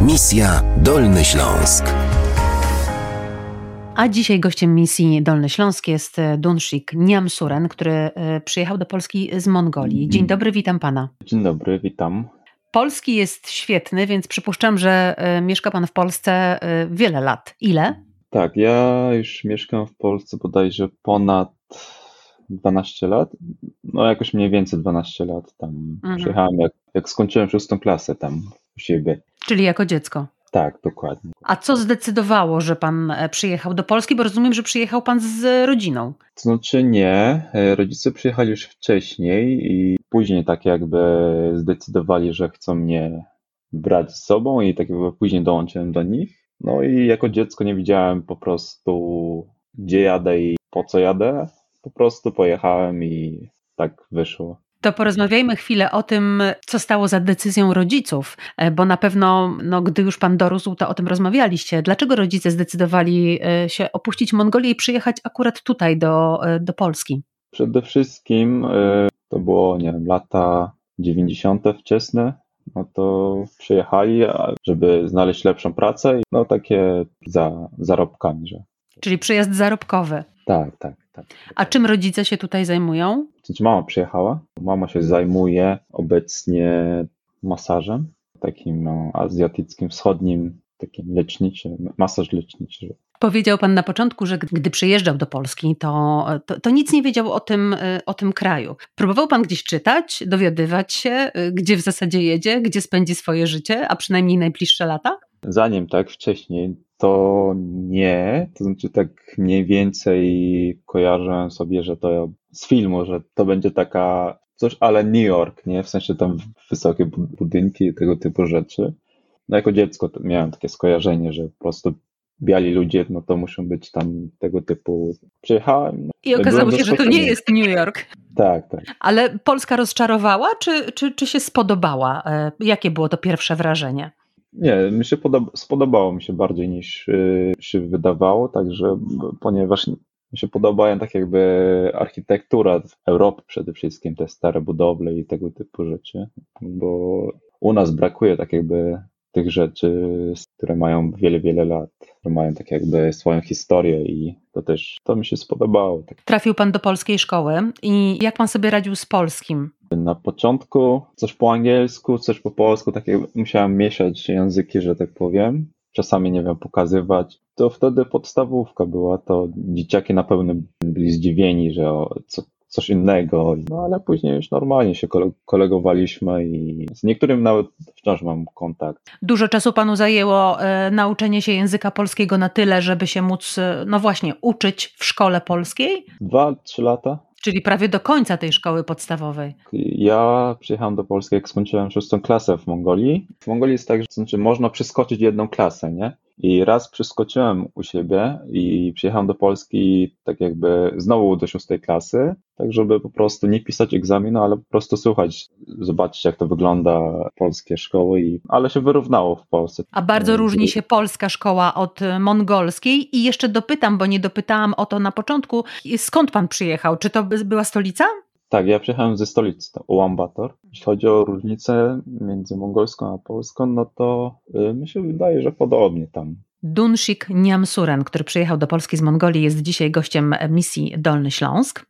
Misja Dolny Śląsk. A dzisiaj gościem misji Dolny Śląsk jest Dunshik Niamsuren, który e, przyjechał do Polski z Mongolii. Dzień dobry, witam pana. Dzień dobry, witam. Polski jest świetny, więc przypuszczam, że e, mieszka pan w Polsce e, wiele lat. Ile? Tak, ja już mieszkam w Polsce bodajże ponad 12 lat. No jakoś mniej więcej 12 lat tam Mhm. przyjechałem, jak, jak skończyłem szóstą klasę tam u siebie. Czyli jako dziecko. Tak, dokładnie. A co zdecydowało, że pan e, przyjechał do Polski? Bo rozumiem, że przyjechał pan z rodziną. To znaczy nie, e, rodzice przyjechali już wcześniej i później tak jakby zdecydowali, że chcą mnie brać z sobą i tak jakby później dołączyłem do nich. No i jako dziecko nie wiedziałem po prostu gdzie jadę i po co jadę. Po prostu pojechałem i tak wyszło. To porozmawiajmy chwilę o tym, co stało za decyzją rodziców, e, bo na pewno, no, gdy już pan dorósł, to o tym rozmawialiście. Dlaczego rodzice zdecydowali e, się opuścić Mongolię i przyjechać akurat tutaj do, e, do Polski? Przede wszystkim to było, nie wiem, lata 90. wczesne, no to przyjechali, żeby znaleźć lepszą pracę i no takie za zarobkami, że Czyli przyjazd zarobkowy. tak, tak, tak. A czym rodzice się tutaj zajmują? Znaczy mama przyjechała, mama się zajmuje obecnie masażem, takim no, azjatyckim, wschodnim, takim leczniczym, masaż leczniczy. Powiedział pan na początku, że gdy przyjeżdżał do Polski, to, to, to nic nie wiedział o tym, o tym kraju. Próbował pan gdzieś czytać, dowiadywać się, gdzie w zasadzie jedzie, gdzie spędzi swoje życie, a przynajmniej najbliższe lata? Zanim tak wcześniej, to nie, to znaczy tak mniej więcej kojarzyłem sobie, że to z filmu, że to będzie taka coś ale New York, nie? W sensie tam wysokie bu- budynki i tego typu rzeczy. No jako dziecko miałem takie skojarzenie, że po prostu biali ludzie, no to muszą być tam tego typu. Przyjechałem. no, I okazało się, że to nie jest New York. Tak, tak. Ale Polska rozczarowała, czy, czy, czy się spodobała? E, Jakie było to pierwsze wrażenie? Nie, mi się podoba, spodobało mi się bardziej niż y, się wydawało, także ponieważ mi się podobają tak jakby architektura Europy przede wszystkim, te stare budowle i tego typu rzeczy, bo u nas brakuje tak jakby tych rzeczy, które mają wiele, wiele lat, które mają tak jakby swoją historię i to też, to mi się spodobało. Tak Trafił pan do polskiej szkoły i jak pan sobie radził z polskim? Na początku coś po angielsku, coś po polsku, takie musiałem mieszać języki, że tak powiem. Czasami nie wiem, pokazywać. To wtedy podstawówka była, to dzieciaki na pewno byli zdziwieni, że o, co, coś innego. No ale później już normalnie się kole- kolegowaliśmy i z niektórym nawet wciąż mam kontakt. Dużo czasu panu zajęło e, nauczenie się języka polskiego na tyle, żeby się móc, e, no właśnie, uczyć w szkole polskiej, Dwa, trzy lata. czyli prawie do końca tej szkoły podstawowej. Ja przyjechałem do Polski, jak skończyłem szóstą klasę w Mongolii. W Mongolii jest tak, że znaczy można przeskoczyć jedną klasę, nie? I raz przeskoczyłem u siebie i przyjechałem do Polski tak jakby znowu do szóstej klasy, tak żeby po prostu nie pisać egzaminu, ale po prostu słuchać, zobaczyć jak to wygląda polskie szkoły, i, ale się wyrównało w Polsce. A bardzo różni się polska szkoła od e, mongolskiej i jeszcze dopytam, bo nie dopytałam o to na początku, skąd pan przyjechał? Czy to by- była stolica? Tak, ja przyjechałem ze stolicy, to Ulaanbaatar. Jeśli chodzi o różnicę między mongolską a polską, no to y, mi się wydaje, że podobnie tam. Dunshik Niamsuren, który przyjechał do Polski z Mongolii, jest dzisiaj gościem misji Dolny Śląsk.